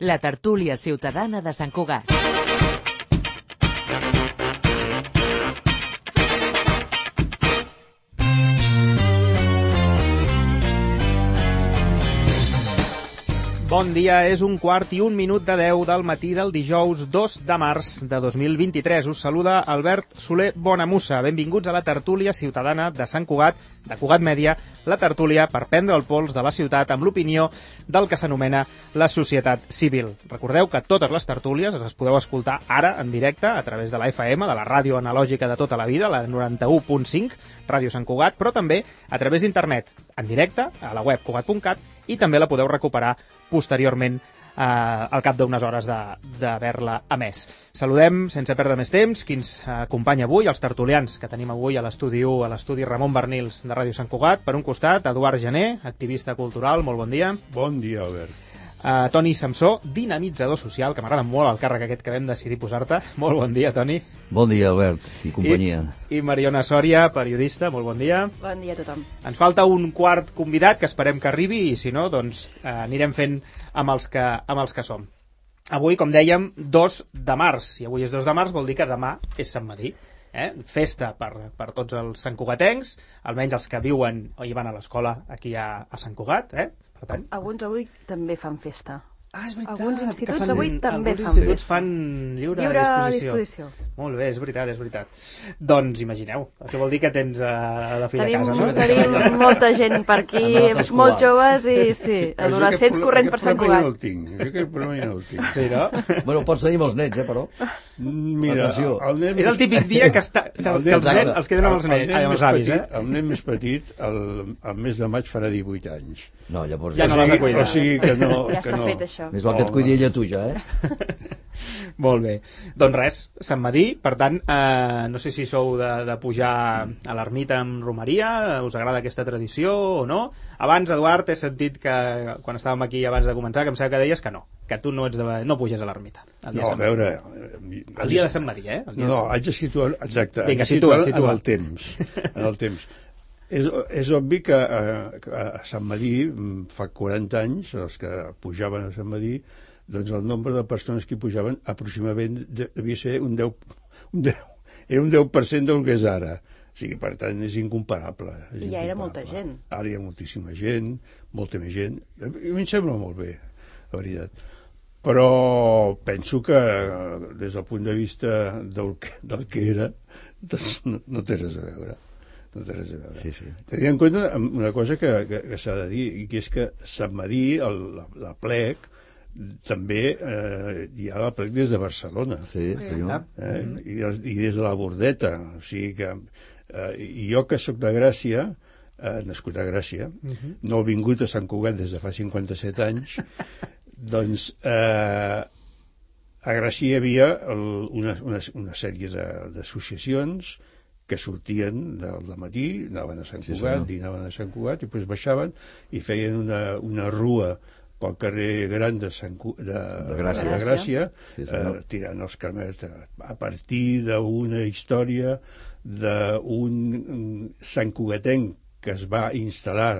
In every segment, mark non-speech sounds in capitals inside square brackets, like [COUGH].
La tertúlia ciutadana de Sant Cugat. Bon dia, és un quart i un minut de 10 del matí del dijous 2 de març de 2023. Us saluda Albert Soler Bonamussa. Benvinguts a la tertúlia ciutadana de Sant Cugat, de Cugat Mèdia, la tertúlia per prendre el pols de la ciutat amb l'opinió del que s'anomena la societat civil. Recordeu que totes les tertúlies les podeu escoltar ara en directe a través de la FM, de la ràdio analògica de tota la vida, la 91.5, Ràdio Sant Cugat, però també a través d'internet, en directe, a la web cugat.cat, i també la podeu recuperar posteriorment eh, al cap d'unes hores d'haver-la emès. Saludem, sense perdre més temps, qui ens acompanya avui, els tertulians que tenim avui a l'estudi 1, a l'estudi Ramon Bernils de Ràdio Sant Cugat. Per un costat, Eduard Gené, activista cultural, molt bon dia. Bon dia, Albert. Uh, Toni Samsó, dinamitzador social, que m'agrada molt el càrrec aquest que vam decidir posar-te. Molt bon dia, Toni. Bon dia, Albert, i companyia. I, I Mariona Sòria, periodista, molt bon dia. Bon dia a tothom. Ens falta un quart convidat, que esperem que arribi, i si no, doncs uh, anirem fent amb els, que, amb els que som. Avui, com dèiem, 2 de març. I avui és 2 de març, vol dir que demà és Sant Madí. Eh? Festa per, per tots els santcugatencs, almenys els que viuen o hi van a l'escola aquí a, a Sant Cugat, eh? Per tant, Alguns avui també fan festa. Ah, és veritat. Alguns instituts fan, avui també alguns fan instituts fan lliure, Lliure a disposició. disposició. Molt bé, és veritat, és veritat. Doncs imagineu, això vol dir que tens uh, la filla Tenim, a casa, no? tenim [LAUGHS] molta gent per aquí, molt joves i sí, adolescents corrent per aquest Sant problema Ja no Cugat. el tinc. Jo Aquest problema ja no el tinc. Sí, no? Bueno, pots tenir els nets, eh, però. Mira, Atenció. el nen És el típic dia que, està, que, El que els nen- els queden amb els, el nens, nen ai, amb més els avis, petit, eh? El nen més petit, el, el mes de maig farà 18 anys. No, llavors... Ja no o l'has de sigui, cuidar. O sigui que no... Ja que està no. fet, això. Més val que et cuidi ella tu, ja, eh? [LAUGHS] Molt bé. Doncs res, Sant Madí, per tant, eh, no sé si sou de, de pujar a l'ermita amb romeria, us agrada aquesta tradició o no. Abans, Eduard, he sentit que, quan estàvem aquí abans de començar, que em sembla que deies que no, que tu no, ets de, no puges a l'ermita. el No, a veure... eh, El dia de Sant Madí, eh? El dia de No, no, haig de situar... Exacte. haig Vinga, de situa, situar situa. En el temps. En el temps. [LAUGHS] És, és obvi que, eh, que a Sant Madí, mm, fa 40 anys, els que pujaven a Sant Madí, doncs el nombre de persones que pujaven aproximadament de- devia ser un 10, un 10 era un 10% del que és ara. O sigui, per tant, és incomparable. És I ja era incomparable. molta gent. Ara hi ha moltíssima gent, molta més gent. A mi em sembla molt bé, la veritat. Però penso que eh, des del punt de vista del que, del que era, doncs no, no té res a veure. No té res a veure. Sí, sí. Tenint en compte una cosa que, que, que s'ha de dir, i que és que Sant Madí, el, la, la plec, també eh, hi ha la plec des de Barcelona Sí, senyor. eh? I, des- i des de la Bordeta o sigui que eh, i jo que sóc de Gràcia eh, nascut a Gràcia no he vingut a Sant Cugat des de fa 57 anys [LAUGHS] doncs eh, a Gràcia hi havia el, una, una, una sèrie de- d'associacions que sortien del matí, anaven a Sant Sí, Cugat, senyor. dinaven a Sant Cugat i després baixaven i feien una, una rua pel carrer gran de, Sant Cu de, de Gràcia. de Gràcia Sí, eh, tirant els carmels a partir d'una història d'un Sant Cugatenc que es va instal·lar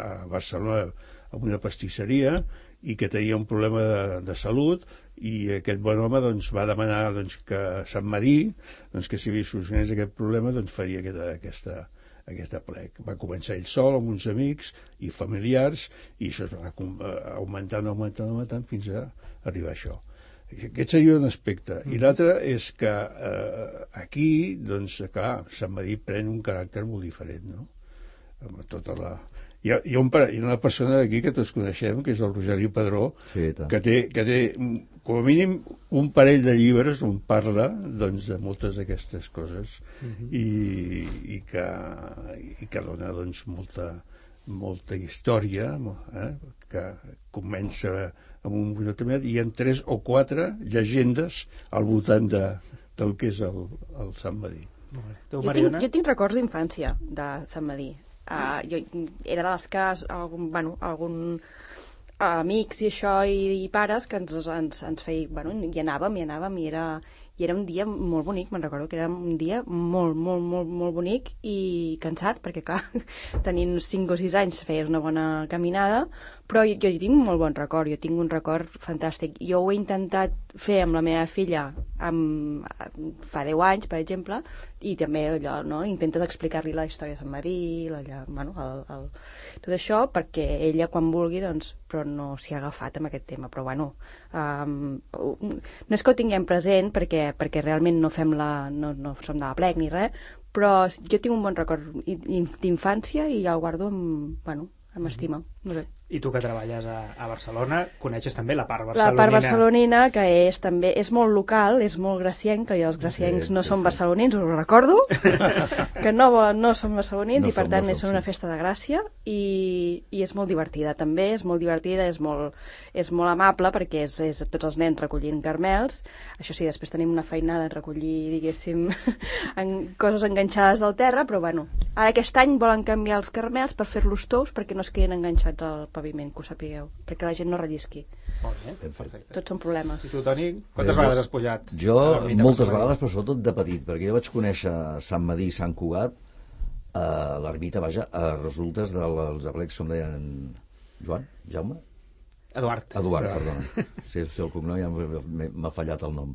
a Barcelona amb una pastisseria i que tenia un problema de, de salut i aquest bon home doncs, va demanar doncs, que Sant Madí doncs, que si solucionés aquest problema doncs, faria aquesta, aquesta, aquesta plec. Va començar ell sol amb uns amics i familiars i això es va eh, augmentant, augmentant, augmentant fins a arribar a això. Aquest seria un aspecte. I l'altre és que eh, aquí, doncs, clar, Sant Madí pren un caràcter molt diferent, no? Amb tota la... Hi ha, hi, ha un, pare- hi ha una persona d'aquí que tots coneixem, que és el Rosari Padró, Sí, tant. que té, que té com a mínim un parell de llibres on parla doncs, de moltes d'aquestes coses i, i, que, i que dona doncs, molta, molta història eh, que comença amb un moment determinat i hi ha tres o quatre llegendes al voltant de, del que és el, el Sant Madí. Jo tinc, jo tinc records d'infància de Sant Madí. Uh, jo era de les que algun, bueno, algun amics i això i, i pares que ens, ens, ens feia, bueno, hi anàvem, hi anàvem i era, i era un dia molt bonic, me'n recordo que era un dia molt, molt, molt, molt bonic i cansat, perquè clar, [LAUGHS] tenint 5 o 6 anys feies una bona caminada, però jo, jo tinc un molt bon record, jo tinc un record fantàstic. Jo ho he intentat fer amb la meva filla amb, fa 10 anys, per exemple, i també allò, no? intentes explicar-li la història de Sant Marí, la, bueno, el, el, tot això, perquè ella quan vulgui, doncs, però no s'hi ha agafat amb aquest tema, però bueno, um, no és que ho tinguem present perquè, perquè realment no fem la, no, no som de la plec ni res, però jo tinc un bon record d'infància i el guardo amb, bueno, amb estima, no sé. I tu que treballes a, a Barcelona, coneixes també la part barcelonina. La part barcelonina, que és també és molt local, és molt gracienc, que els graciencs sí, no sí, són sí. barcelonins, us ho recordo, [LAUGHS] que no, no són barcelonins no i per tant és una festa de gràcia i, i és molt divertida també, és molt divertida, és molt, és molt amable perquè és, és tots els nens recollint carmels, això sí, després tenim una feinada en recollir, diguéssim, [LAUGHS] en coses enganxades del terra, però bueno, ara aquest any volen canviar els carmels per fer-los tous perquè no es quedin enganxats al paviment, que ho sapigueu, perquè la gent no rellisqui. Molt bé, perfecte. Tots són problemes. I tu, Toni, quantes Bé, vegades has pujat? Jo, moltes vegades, però sobretot de petit, perquè jo vaig conèixer Sant Madí i Sant Cugat a l'ermita, vaja, a resultes dels aplecs, com deien Joan, Jaume? Eduard. Eduard, perdona. [LAUGHS] Si és el cognom ja m'ha fallat el nom.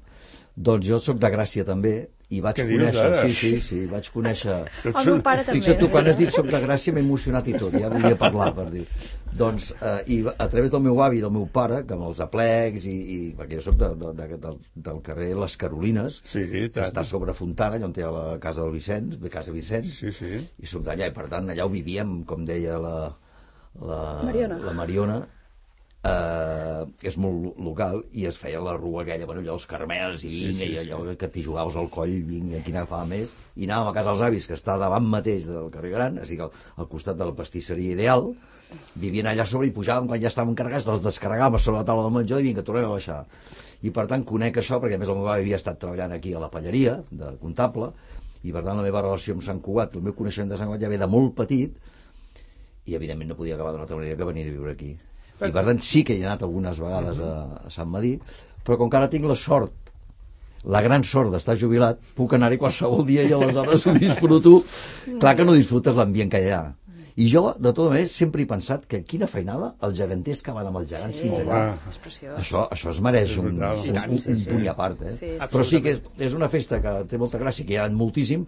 Doncs jo sóc de Gràcia també, i vaig Què conèixer, dius, sí, sí, sí, vaig conèixer... El meu pare també. Fixa't tu, quan has dit soc de Gràcia m'he emocionat i tot, ja volia parlar per dir. Doncs, eh, i a través del meu avi i del meu pare, que amb els aplecs, i, i perquè jo soc de, de, de, del, del carrer Les Carolines, Sí, que està sobre Fontana, allà on té la casa del Vicenç, de casa Vicenç, Sí, sí. i soc d'allà, i per tant allà ho vivíem, com deia la, la Mariona. la Mariona eh, és molt local i es feia la rua aquella, bueno, allò els carmels i vinga, sí, i allò que t'hi jugaves al coll, vinga, quina agafava més i anàvem a casa dels avis, que està davant mateix del carrer Gran, o sigui, al, al costat de la pastisseria ideal vivien allà sobre i pujàvem quan ja estaven carregats, els descarregàvem sobre la taula del menjador i vinga, tornem a baixar. I per tant conec això, perquè a més el meu avi havia estat treballant aquí a la palleria, de comptable i per tant la meva relació amb Sant Cugat el meu coneixement de Sant Cugat ja ve de molt petit i evidentment no podia acabar d'una altra manera que venir a viure aquí i per tant sí que hi he anat algunes vegades a, a Sant Madí però com que ara tinc la sort la gran sort d'estar jubilat puc anar-hi qualsevol dia i aleshores ho disfruto clar que no disfrutes l'ambient que hi ha i jo, de tota manera, sempre he pensat que quina feinada els geganters que van amb els gegants Sí. fins allà preciós. això, això es mereix un, un, un, sí, un punt i a part eh? Sí. però sí que és, és una festa que té molta gràcia que hi ha moltíssim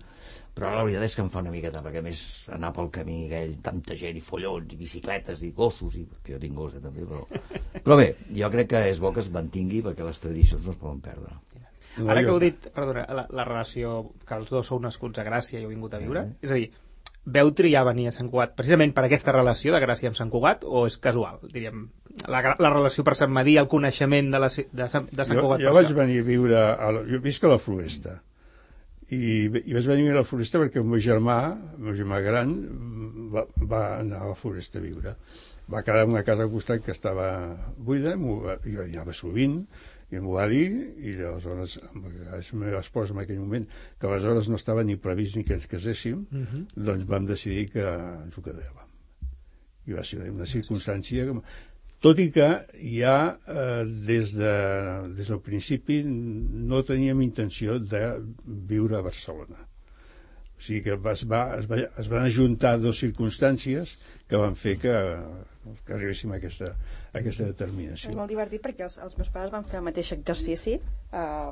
però la veritat és que em fa una miqueta perquè a més anar pel camí aquell tanta gent i follons i bicicletes i gossos i, que jo tinc gos eh, també però, [LAUGHS] però bé, jo crec que és bo que es mantingui perquè les tradicions no es poden perdre. No, Ara que heu dit, perdona, la, la relació que els dos sou nascuts a Gràcia i heu vingut a viure, és a dir, veu triar venir a Sant Cugat precisament per aquesta relació de Gràcia amb Sant Cugat o és casual, diríem, la, la relació per Sant Madí, el coneixement de, la, de, Sant- de Sant jo, Cugat jo vaig això? venir a viure a la, jo visc a la Floresta i, i vaig venir a la Floresta perquè el meu germà el meu germà gran va, va anar a la Floresta a viure va quedar en una casa al costat que estava buida va- jo hi anava sovint i m'ho va dir i aleshores amb la meva esposa en aquell moment que aleshores no estava ni previst ni que ens caséssim Mhm. doncs vam decidir que ens ho quedàvem i va ser una circumstància que tot i que ja eh, des, de, des del principi no teníem intenció de viure a Barcelona. O sigui que es, va, es, va, es van ajuntar dues circumstàncies que van fer que, que arribéssim a aquesta, a aquesta És determinació. molt divertit perquè els, els meus pares van fer el mateix exercici uh,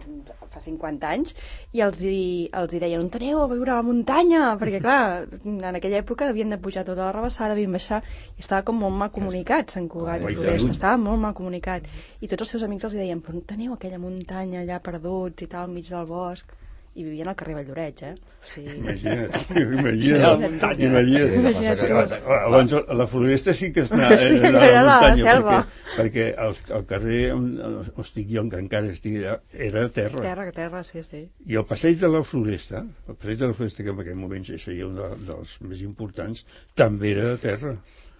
fa 50 anys i els hi, els hi deien on aneu a viure a la muntanya perquè [LAUGHS] clar, en aquella època havien de pujar tota la rebassada, havien baixar i estava com molt mal comunicat Sant Cugat i Floresta, estava molt mal comunicat. I tots els seus amics els hi deien però on aneu aquella muntanya allà perduts i tal, al mig del bosc i vivien al carrer Valldoreix, eh? O sigui, Imagina't, [LAUGHS] Sí, la imagina't, muntanya. imagina't. Sí, Imagina't que que- passa que- Abans la floresta sí que és una, Sí, era la muntanya, selva. perquè, perquè el, el carrer on, on estic jo, que encara estic allà, era terra. terra, terra, sí, sí. I el passeig de la Floresta, el passeig de la Floresta, que en aquell moment ja seria un de, dels més importants, també era de terra.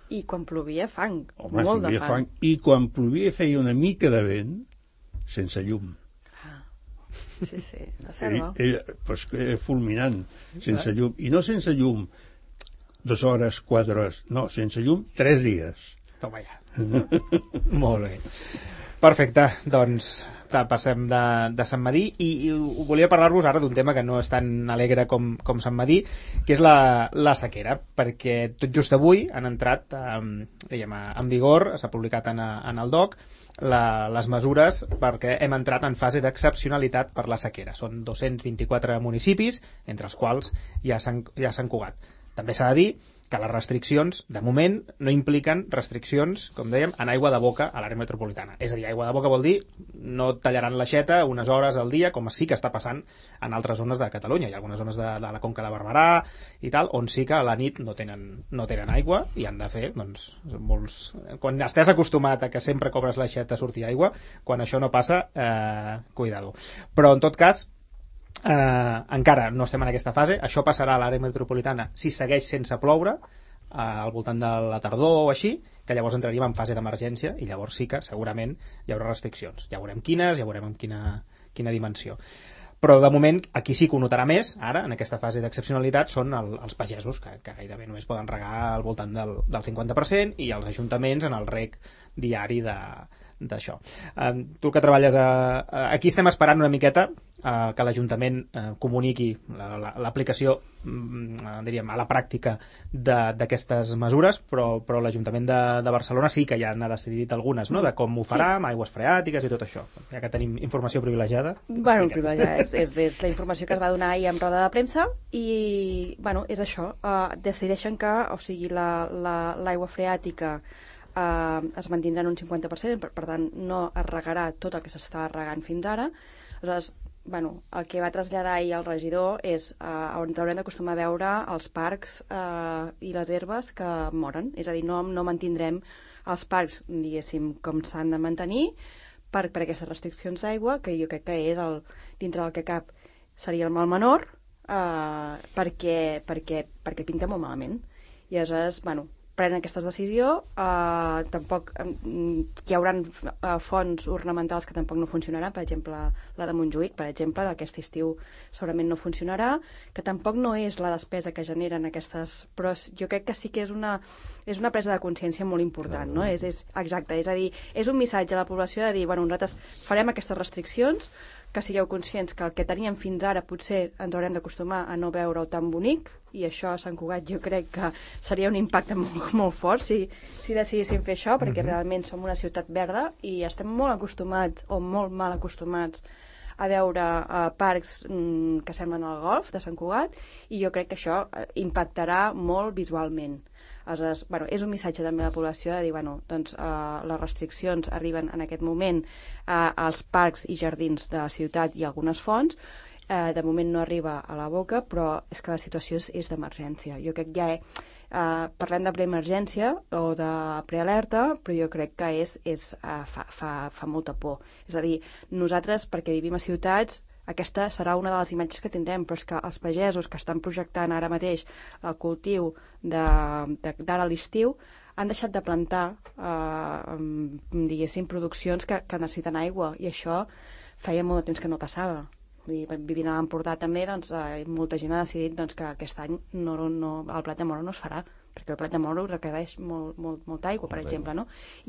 I quan plovia, fang. Home, molt de fang. fang. I quan plovia feia una mica de vent, sense llum. Sí, sí, la selva. ell, pues, era fulminant, sense llum. I no sense llum dues hores, quatre hores, no, sense llum, tres dies. Toma ja. [LAUGHS] Molt bé. Perfecte, doncs ta, passem de, de Sant Madí i, i volia parlar-vos ara d'un tema que no és tan alegre com, com Sant Madí, que és la, la sequera, perquè tot just avui han entrat eh, diguem, en vigor, s'ha publicat en, en el DOC, la, les mesures perquè hem entrat en fase d'excepcionalitat per la sequera. Són 224 municipis, entre els quals hi ha Sant Cugat. També s'ha de dir que les restriccions, de moment, no impliquen restriccions, com dèiem, en aigua de boca a l'àrea metropolitana. És a dir, aigua de boca vol dir no tallaran l'aixeta unes hores al dia, com sí que està passant en altres zones de Catalunya. Hi ha algunes zones de, de la Conca de Barberà i tal, on sí que a la nit no tenen, no tenen aigua i han de fer, doncs, molts... Quan estàs acostumat a que sempre cobres l'aixeta surti aigua, quan això no passa, eh, cuidado. Però, en tot cas, eh, encara no estem en aquesta fase, això passarà a l'àrea metropolitana si segueix sense ploure eh, al voltant de la tardor o així, que llavors entraríem en fase d'emergència i llavors sí que segurament hi haurà restriccions. Ja veurem quines, ja veurem en quina, quina dimensió. Però de moment aquí sí que ho notarà més, ara, en aquesta fase d'excepcionalitat, són el, els pagesos, que, que gairebé només poden regar al voltant del, del 50%, i els ajuntaments en el rec diari de, d'això. Eh, tu que treballes a, a, aquí estem esperant una miqueta eh, que l'Ajuntament eh, comuniqui l'aplicació la, mm, diríem, a la pràctica d'aquestes mesures, però, però l'Ajuntament de, de Barcelona sí que ja n'ha decidit algunes, no?, de com ho farà, sí. amb aigües freàtiques i tot això. Ja que tenim informació privilegiada. Bueno, privilegiada, és, és, és la informació que es va donar ahir en roda de premsa i, bueno, és això. Uh, decideixen que, o sigui, l'aigua la, la, freàtica eh, es mantindrà en un 50%, per, per tant no es regarà tot el que s'estava regant fins ara. Aleshores, bueno, el que va traslladar ahir el regidor és eh, on haurem d'acostumar a veure els parcs eh, i les herbes que moren. És a dir, no, no mantindrem els parcs, diguéssim, com s'han de mantenir per, per aquestes restriccions d'aigua, que jo crec que és el, dintre del que cap seria el mal menor, eh, perquè, perquè, perquè pinta molt malament. I aleshores, bueno, prenen aquesta decisió, eh, tampoc eh, hi haurà eh, fonts ornamentals que tampoc no funcionaran, per exemple, la de Montjuïc, per exemple, d'aquest estiu segurament no funcionarà, que tampoc no és la despesa que generen aquestes... Però jo crec que sí que és una, és una presa de consciència molt important, no? És, és, exacte, és a dir, és un missatge a la població de dir, bueno, nosaltres farem aquestes restriccions, que sigueu conscients que el que teníem fins ara potser ens haurem d'acostumar a no veure-ho tan bonic i això a Sant Cugat jo crec que seria un impacte [LAUGHS] molt, molt fort si, si decidíssim fer això perquè mm -hmm. realment som una ciutat verda i estem molt acostumats o molt mal acostumats a veure uh, parcs mm, que semblen al golf de Sant Cugat i jo crec que això uh, impactarà molt visualment. Aleshores, bueno, és un missatge també a la població de dir, bueno, doncs eh, les restriccions arriben en aquest moment eh, als parcs i jardins de la ciutat i algunes fonts, eh, de moment no arriba a la boca, però és que la situació és, és d'emergència. Jo crec que ja eh, parlem de preemergència o de prealerta, però jo crec que és, és, eh, fa, fa, fa molta por. És a dir, nosaltres, perquè vivim a ciutats, aquesta serà una de les imatges que tindrem, però és que els pagesos que estan projectant ara mateix el cultiu d'ara a l'estiu han deixat de plantar, eh, diguéssim, produccions que, que necessiten aigua, i això feia molt de temps que no passava. Vull dir, vivint a l'Empordà també, doncs, eh, molta gent ha decidit doncs, que aquest any no, no, el plat de moro no es farà, perquè el plat de moro requereix molt, molt, molta aigua, per exemple, no?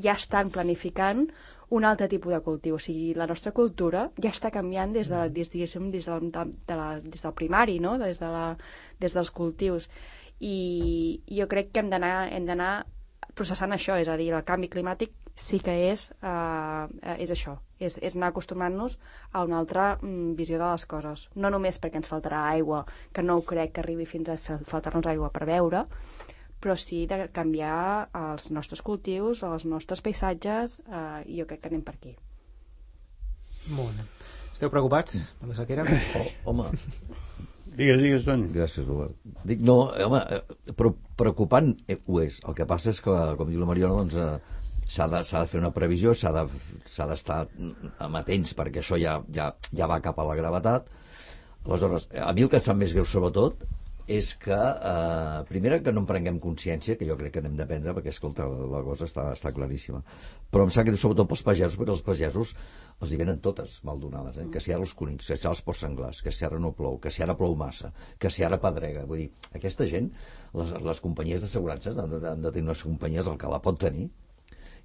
Ja estan planificant un altre tipus de cultiu. O sigui, la nostra cultura ja està canviant des, de, des, des, de, de, de la, des del primari, no? des, de la, des dels cultius. I jo crec que hem d'anar processant això, és a dir, el canvi climàtic sí que és, eh, és això, és, és anar acostumant-nos a una altra mm, visió de les coses. No només perquè ens faltarà aigua, que no ho crec que arribi fins a faltar-nos aigua per beure, però sí de canviar els nostres cultius, els nostres paisatges, eh, i jo crec que anem per aquí. Molt bé. Esteu preocupats per la sequera? [LAUGHS] Oh, home, Digues, digues, Toni. Gràcies, Robert. Dic, no, home, eh, però preocupant eh, ho és. El que passa és que, com diu la Mariona, doncs, eh, s'ha de, de fer una previsió, s'ha d'estar de, amatents perquè això ja, ja, ja va cap a la gravetat. Aleshores, a mi el que em sap més greu, sobretot, és que, eh, primera, que no en prenguem consciència, que jo crec que n'hem d'aprendre, perquè, escolta, la cosa està, està claríssima. Però em sap greu sobretot pels pagesos, perquè els pagesos els hi venen totes mal donades, eh? que si ara els conills, que si ara els ports senglars, que si ara no plou, que si ara plou massa, que si ara pedrega. Vull dir, aquesta gent, les, les companyies d'assegurances han, de, han de tenir unes companyies, el que la pot tenir,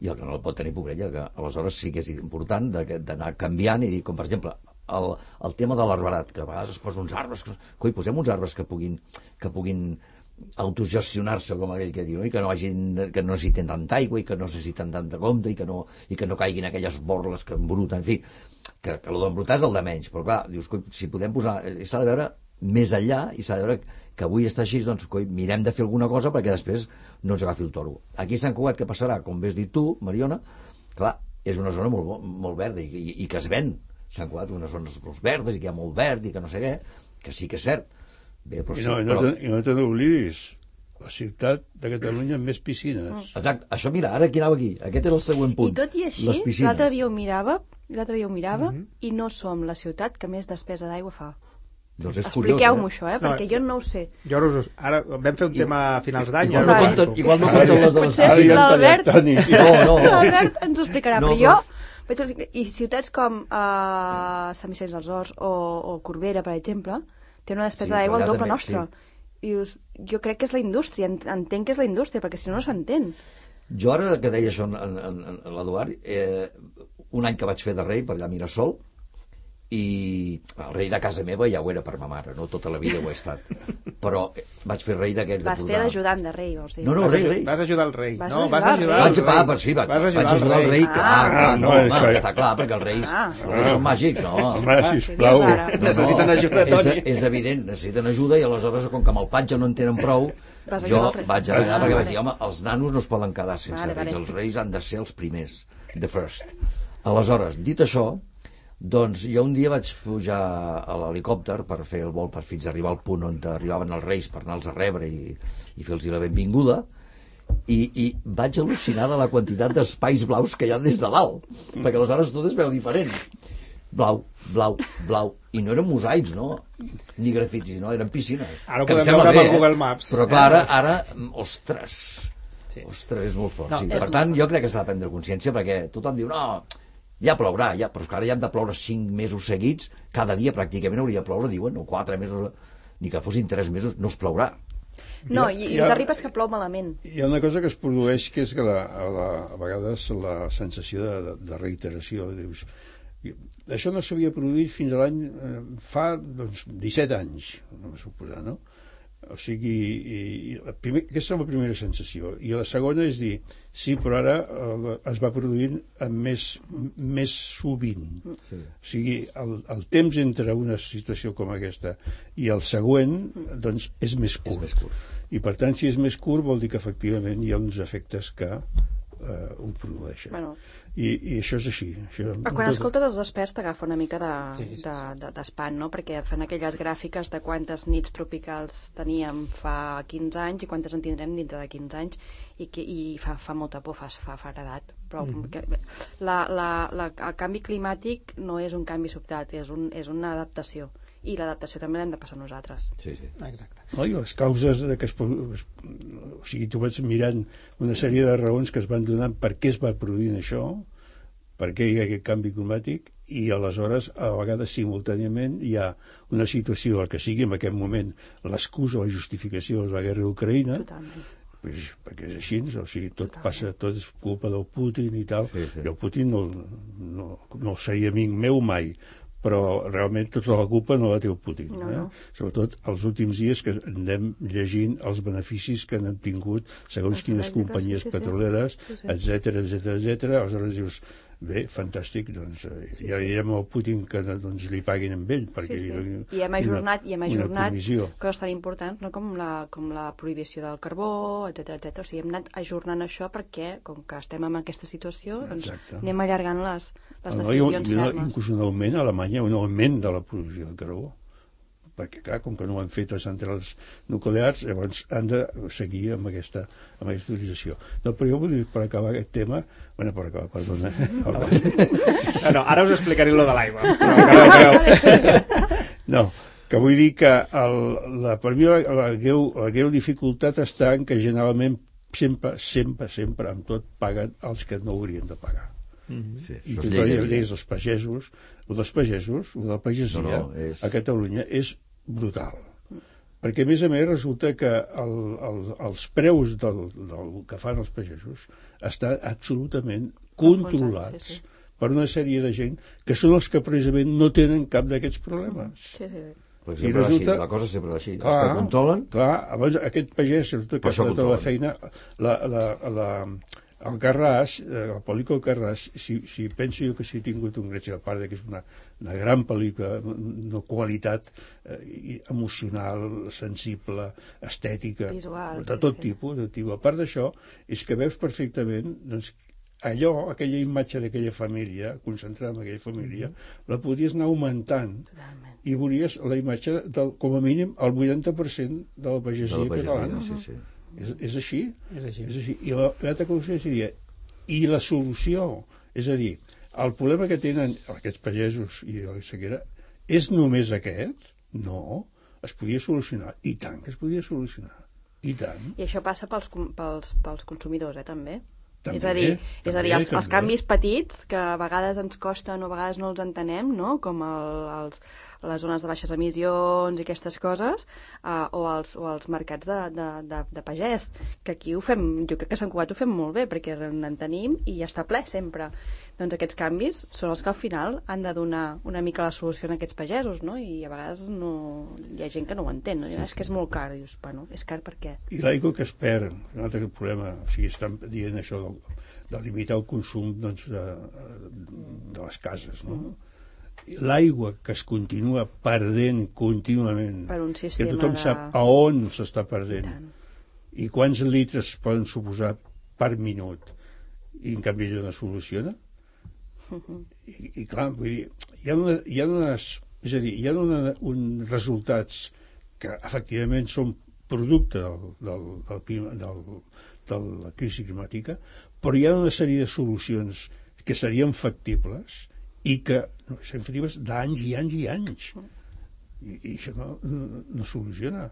i el que no el pot tenir, pobrella, que aleshores sí que és important de- d'anar canviant i dir, com per exemple, el, el tema de l'arbarat, que a vegades es posen uns arbres, que, coi, posem uns arbres que puguin, que puguin autogestionar-se, com aquell que diu, no? i que no, hagin, que no necessiten tanta aigua i que no necessiten tanta compte i que no, i que no caiguin aquelles borles que embruten, en fi, que, que el d'embrutar és el de menys, però clar, dius, coi, si podem posar, eh, s'ha de veure més enllà i s'ha de veure que avui està així, doncs coi, mirem de fer alguna cosa perquè després no ens agafi el toro. Aquí Sant Cugat, què passarà? Com bé has dit tu, Mariona, clar, és una zona molt, molt verda i, i, i que es ven. Sant Cugat, unes zones molt verdes i que hi ha molt verd i que no sé què, que sí que és cert. Bé, però I sí, no, i no, però... te, i no te n'oblidis, la ciutat de Catalunya amb més piscines. Exacte, això mira, ara aquí anava aquí. Aquest era el següent punt. I tot i així, Les piscines. l'altre dia ho mirava, l'altre dia ho mirava, i no som la ciutat que més despesa d'aigua fa. Doncs és curiós, Expliqueu-m'ho eh? això, eh? No, Perquè jo no ho sé. Jo ara, us, ara vam fer un tema a finals d'any. Igual no compten, igual no compten les de les Potser sí, hem l'Albert... No, no. L'Albert ens ho explicarà, No, però jo... però- vaig dir- I ciutats com uh, Sant Vicenç dels Horts o, o Corbera, per exemple, té una despesa Sí, d'aigua el doble també, nostra. I dius, jo crec que és la indústria, ent- entenc que és la indústria, perquè si no, no s'entén. Jo ara que deia això en, en, en, en l'Eduard, eh, un any que vaig fer de rei per allà a Mirasol, i el rei de casa meva ja ho era per ma mare, no tota la vida ho he estat. [LAUGHS] Però eh, vaig fer rei d'aquests de Vas fer d'ajudant de rei, vols dir? No, no, Vas, rei, rei. vas ajudar el rei. Vas no, ajudar vas el ajudar rei. el Vaig, rei. va, però sí, vaig, Vas vaig ajudar ajudar el rei, clar, clar, Ah, no, no, és home, que- està clar, perquè els reis, Ah. els reis són màgics, no? Home, Ah, sisplau. què dius ara? Necessiten ajuda, és, Toni. és evident, necessiten ajuda i aleshores, com que amb el patge no en tenen prou, Vas jo ajudar el rei. vaig anar Ah, perquè vale. vaig dir, home, els nanos no es poden quedar sense Vale, reis, vale. els reis han de ser els primers, the first. Aleshores, dit això, doncs jo un dia vaig pujar a l'helicòpter per fer el vol per fins a arribar al punt on arribaven els reis per anar-los a rebre i, i fer-los la benvinguda i, i vaig al·lucinar de la quantitat d'espais blaus que hi ha des de dalt perquè aleshores tot es veu diferent blau, blau, blau i no eren mosaics, no? ni grafitis, no? eren piscines Ara ho podem veure bé, el eh? Google Maps. però clar, ara, ara ostres Sí. ostres, és molt fort No, sí. per tant, jo crec que s'ha de prendre consciència perquè tothom diu, no, ja plourà ja, però és que ara ja hem de ploure 5 mesos seguits cada dia pràcticament hauria de ploure diuen, o 4 mesos ni que fossin 3 mesos, no es plourà No, i, i el que arriba és que plou malament. Hi ha una cosa que es produeix que és que la, a, la, a vegades la sensació de, de, de reiteració dius, això no s'havia produït fins a l'any eh, fa doncs, 17 anys no m'ho suposar, no? O sigui i, i la primer, aquesta és la primera sensació i la segona és dir sí, però ara eh, es va produint amb més, més sovint sí. o sigui, el, el temps entre una situació com aquesta i el següent, doncs, és més curt. més curt. I per tant, si és més curt, vol dir que efectivament hi ha uns efectes que eh, ho produeixen. Bueno. I, I això és així. Això, Però quan escoltes els experts t'agafa una mica de, Sí, sí, sí. de, de, d'espant, no? Perquè et fan aquelles gràfiques de quantes nits tropicals teníem fa 15 anys i quantes en tindrem dintre de 15 anys i, que, i fa, fa molta por, fa, fa faredat. Però Mhm. que, la, la, la, el canvi climàtic no és un canvi sobtat, és, un, és una adaptació. I l'adaptació també l'hem de passar nosaltres. Sí, sí. Exacte. No, i les causes de que es, o sigui, tu vas mirant una sèrie de raons que es van donant per què es va produint això, per què hi ha aquest canvi climàtic, i aleshores, a vegades simultàniament, hi ha una situació, el que sigui en aquest moment, l'excusa o la justificació és la guerra d'Ucraïna, pues, perquè és així, o sigui, tot Totalment. passa, tot és culpa del Putin i tal. Sí, sí. Jo el Putin no, no, no seria amic meu mai, però realment tota la culpa no la té el Putin. No, eh? no. Sobretot els últims dies que anem llegint els beneficis que han tingut segons quines companyies sí, sí, sí. petroleres, Sí, sí. etc etc etc. Aleshores dius, bé, fantàstic, doncs eh, ja direm al Putin que doncs, li paguin amb ell, perquè sí, hi sí. I hem ajornat, i hem una ajornat coses tan importants no? com, la, com la prohibició del carbó, etc etc. O sigui, hem anat ajornant això perquè, com que estem en aquesta situació, doncs Exacte. anem allargant les, les No, decisions ha fermes. inclús un augment a Alemanya, un augment de la producció de carbó perquè clar, com que no ho han fet les centrals nuclears, llavors han de seguir amb aquesta, amb aquesta utilització. No, però jo vull dir, per acabar aquest tema, bueno, per acabar, perdona, [LAUGHS] el, No, no, ara us explicaré lo de l'aigua. [LAUGHS] No no, que vull dir que el, la, per mi la, la, greu, la greu dificultat està en que generalment sempre, sempre, sempre, amb tot, paguen els que no haurien de pagar. Sí. I tu és llei de deies vida. els pagesos, o dels pagesos, o de la pagesia, No, no, és- a Catalunya és brutal. perquè a més a més resulta que el, el, els preus del, del que fan els pagesos estan absolutament controlats sí, sí. per una sèrie de gent que són els que precisament no tenen cap d'aquests problemes. Sí, sí. Per I resulta- així, la cosa sempre va així. Els que controlen... Clar, llavors aquest pagès resulta que això tota la feina, la, la, la, el Carràs, eh, el pel·lícula Carràs, si, si penso jo que si he tingut un greix, a part de que és una, una gran pel·lícula, una qualitat eh, emocional, sensible, estètica, Visual, de sí, tot sí. tipus, de tipus. A part d'això, és que veus perfectament doncs, allò, aquella imatge d'aquella família, concentrada en aquella família, la podries anar augmentant Totalment. i veuries la imatge del, com a mínim el 80% de la De pagesia, la pagesia, catalana. sí, sí. És, és així. És així. És així. I la- l'altra cosa seria, i la solució, és a dir, el problema que tenen aquests pagesos i la sequera és només aquest? No, es podia solucionar. I tant que es podia solucionar. I tant. I això passa pels, pels, pels consumidors, eh, també. També, és a dir, és a dir també, els, els també. canvis petits que a vegades ens costen o a vegades no els entenem, no? com el, els, les zones de baixes emissions i aquestes coses, uh, o, els, o els mercats de, de, de, de pagès, que aquí ho fem, jo crec que a Sant Cugat ho fem molt bé, perquè en tenim i ja està ple sempre. Doncs aquests canvis són els que al final han de donar una mica la solució a aquests pagesos, no? I a vegades no... hi ha gent que no ho entén, no? I, és que és molt car, dius, bueno, és car per què? I l'aigua que es perd, un altre problema, o sigui, estan dient això del, de limitar el consum doncs, de, de les cases, no? I L'aigua que es continua perdent contínuament, Per un que tothom de- sap a on s'està perdent, tant. i quants litres poden suposar per minut, i en canvi allò no soluciona. I, i clar, vull dir, hi ha, una, hi ha unes, és a dir, hi ha una, uns resultats que efectivament són producte del, del, del, clima, del, de la crisi climàtica, però hi ha una sèrie de solucions que serien factibles i que no, serien factibles d'anys i anys i anys. I, i això no, no, no soluciona.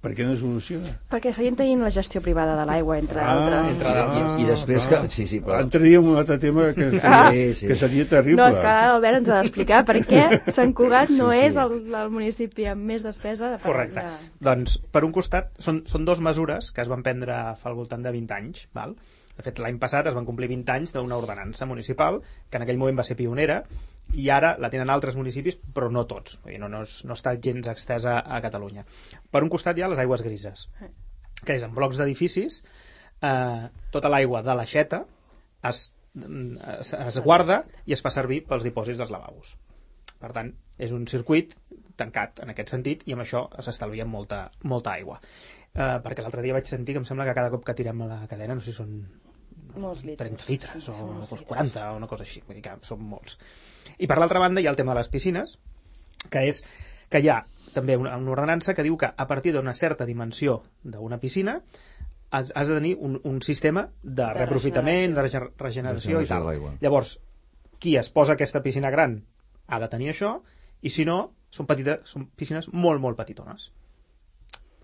Per què no soluciona? Perquè seguim tenint la gestió privada de l'aigua, entre Ah, altres. entre d'altres. I- i després que- sí, sí, però- Entraríem en un altre tema que, Ah. que, Sí, sí. que seria terrible. No, és que ara l'Albert ens ha d'explicar per què Sant Cugat no Sí, sí. és el, el municipi amb més despesa de Correcte. de- Doncs, per un costat, són, són dues mesures que es van prendre fa al voltant de 20 anys. Val? De fet, l'any passat es van complir 20 anys d'una ordenança municipal, que en aquell moment va ser pionera, i ara la tenen altres municipis, però no tots. Vull dir, no, no, és, no està gens extesa a Catalunya. Per un costat hi ha les aigües grises, que és en blocs d'edificis, eh, tota l'aigua de l'aixeta es, es, es guarda i es fa servir pels dipòsits dels lavabos. Per tant, és un circuit tancat en aquest sentit i amb això s'estalvia molta, molta aigua. Uh, perquè l'altre dia vaig sentir que em sembla que cada cop que tirem a la cadena, no sé si són Molts litres. 30 litres Sí, o molts litres. 40 o una cosa així, vull dir que són molts. I per l'altra banda hi ha el tema de les piscines, que és que hi ha també una, una ordenança que diu que a partir d'una certa dimensió d'una piscina has, has de tenir un, un sistema de, de regener- regeneració i Regeneració de tal. l'aigua. Llavors, qui es posa aquesta piscina gran ha de tenir això, i si no, són, petites, són piscines molt, molt petitones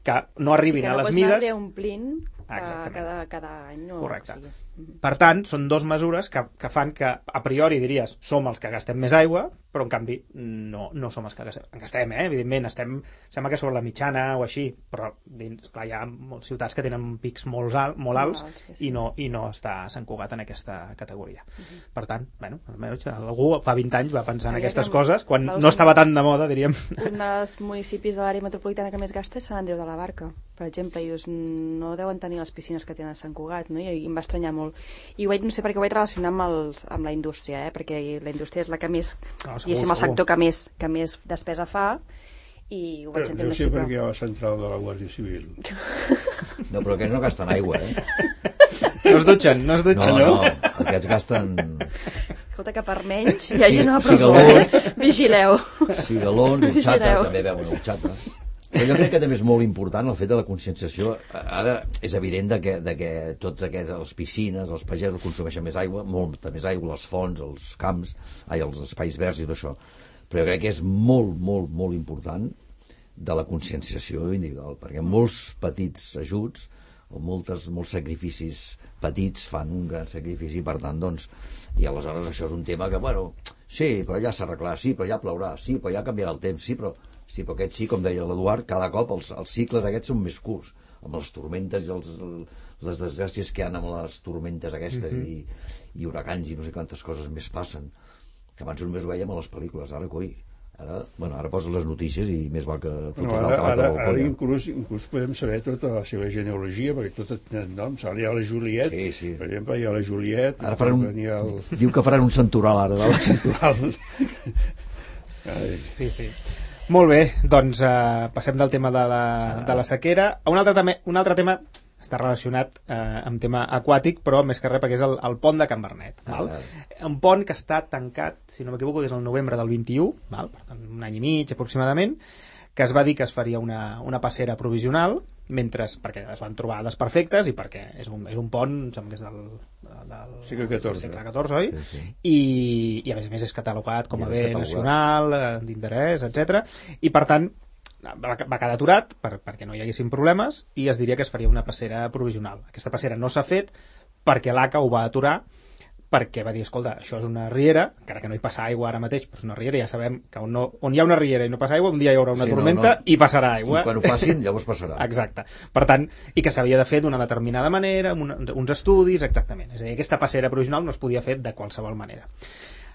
que no arribin que a no les pots mides omplint eh, Exactament. cada, cada any. No, Correcte. O sigui, Per tant, són dos mesures que, que fan que, a priori, diries, som els que gastem més aigua, però, en canvi, no, no som els que gastem. En gastem, eh? Evidentment, estem, sembla que sobre la mitjana o així, però, dins, clar, hi ha ciutats que tenen pics molt, alt, molt alts sí, sí. i no, i no està Sant Cugat en aquesta categoria. Per tant, bueno, almenys algú fa 20 anys va pensar en aquestes que- coses, quan no estava tan de moda, diríem. un dels municipis de l'àrea metropolitana que més gasta és Sant Andreu de la Barca, per exemple, i dius, no deuen tenir les piscines que tenen a Sant Cugat, no? I, i em va estranyar molt. I ho vaig, no sé per què ho vaig relacionar amb, els, amb la indústria, eh? perquè la indústria és la que més, No, segur, diguéssim, el sector que més, que més despesa fa, i ho vaig Però entendre deu així. ser Però... perquè hi ha la central de la Guàrdia Civil. [LAUGHS] No, però aquests no gasten aigua, eh? No es dutxen, no es No, dutxen, no, no? aquests gasten Escolta, que per menys hi ha Sí, gent a la sí, presó, galons. eh? Vigileu. cigalons, Vigileu. també veuen orxata. Però jo crec que també és molt important el fet de la conscienciació. Ara és evident de que, de que tots aquests, les piscines, els pagesos consumeixen més aigua, molta més aigua, les fonts, els camps, ai, els espais verds i tot això. Però jo crec que és molt, molt, molt important de la conscienciació individual, perquè molts petits ajuts o moltes, molts sacrificis petits fan un gran sacrifici, per tant, doncs, i aleshores això és un tema que, bueno, sí, però ja s'arreglarà, sí, però ja plourà, sí, però ja canviarà el temps, sí, però Sí, però aquest sí, com deia l'Eduard, cada cop els, els cicles aquests són més curts, amb les tormentes i els, les desgràcies que hi ha amb les tormentes aquestes Mhm. i, i huracans i no sé quantes coses més passen. Que abans només ho vèiem a les pel·lícules, ara coi. Ara, bueno, ara posen les notícies i més val que fotis No, el ara, ara, ara l'alcohol. inclús, inclús podem saber tota la seva genealogia, perquè totes tenen noms. Ara hi ha la Juliet, Sí, sí. per exemple, hi ha la Juliet, Ara faran un... el... Diu que faran un santoral ara de la Central. Ai, Sí, sí. Molt bé, doncs eh, passem del tema de la, de la sequera a un altre, tema, un altre tema està relacionat eh, amb tema aquàtic, però més que res perquè és el, el pont de Can Bernet. Val? Ah. Un pont que està tancat, si no m'equivoco, des del novembre del 21, val? per tant, un any i mig aproximadament, que es va dir que es faria una, una passera provisional, mentre, perquè es van trobar desperfectes i perquè és un, és un pont, em sembla que és del, del Segle XIV. segle XIV, oi? Sí, sí. I, I a més a més és catalogat com a bé catalogat. nacional, eh, d'interès, etc. I per tant va, va quedar aturat per, perquè no hi haguessin problemes i es diria que es faria una passera provisional. Aquesta passera no s'ha fet perquè l'ACA ho va aturar perquè va dir, escolta, això és una riera, encara que no hi passa aigua ara mateix, però és una riera, ja sabem que on, no, on hi ha una riera i no passa aigua, un dia hi haurà una Sí, no, tormenta no. i passarà aigua. I quan ho facin, llavors passarà. [LAUGHS] Exacte. Per tant, i que s'havia de fer d'una determinada manera, amb un, uns estudis, exactament. És a dir, aquesta passera provisional no es podia fer de qualsevol manera.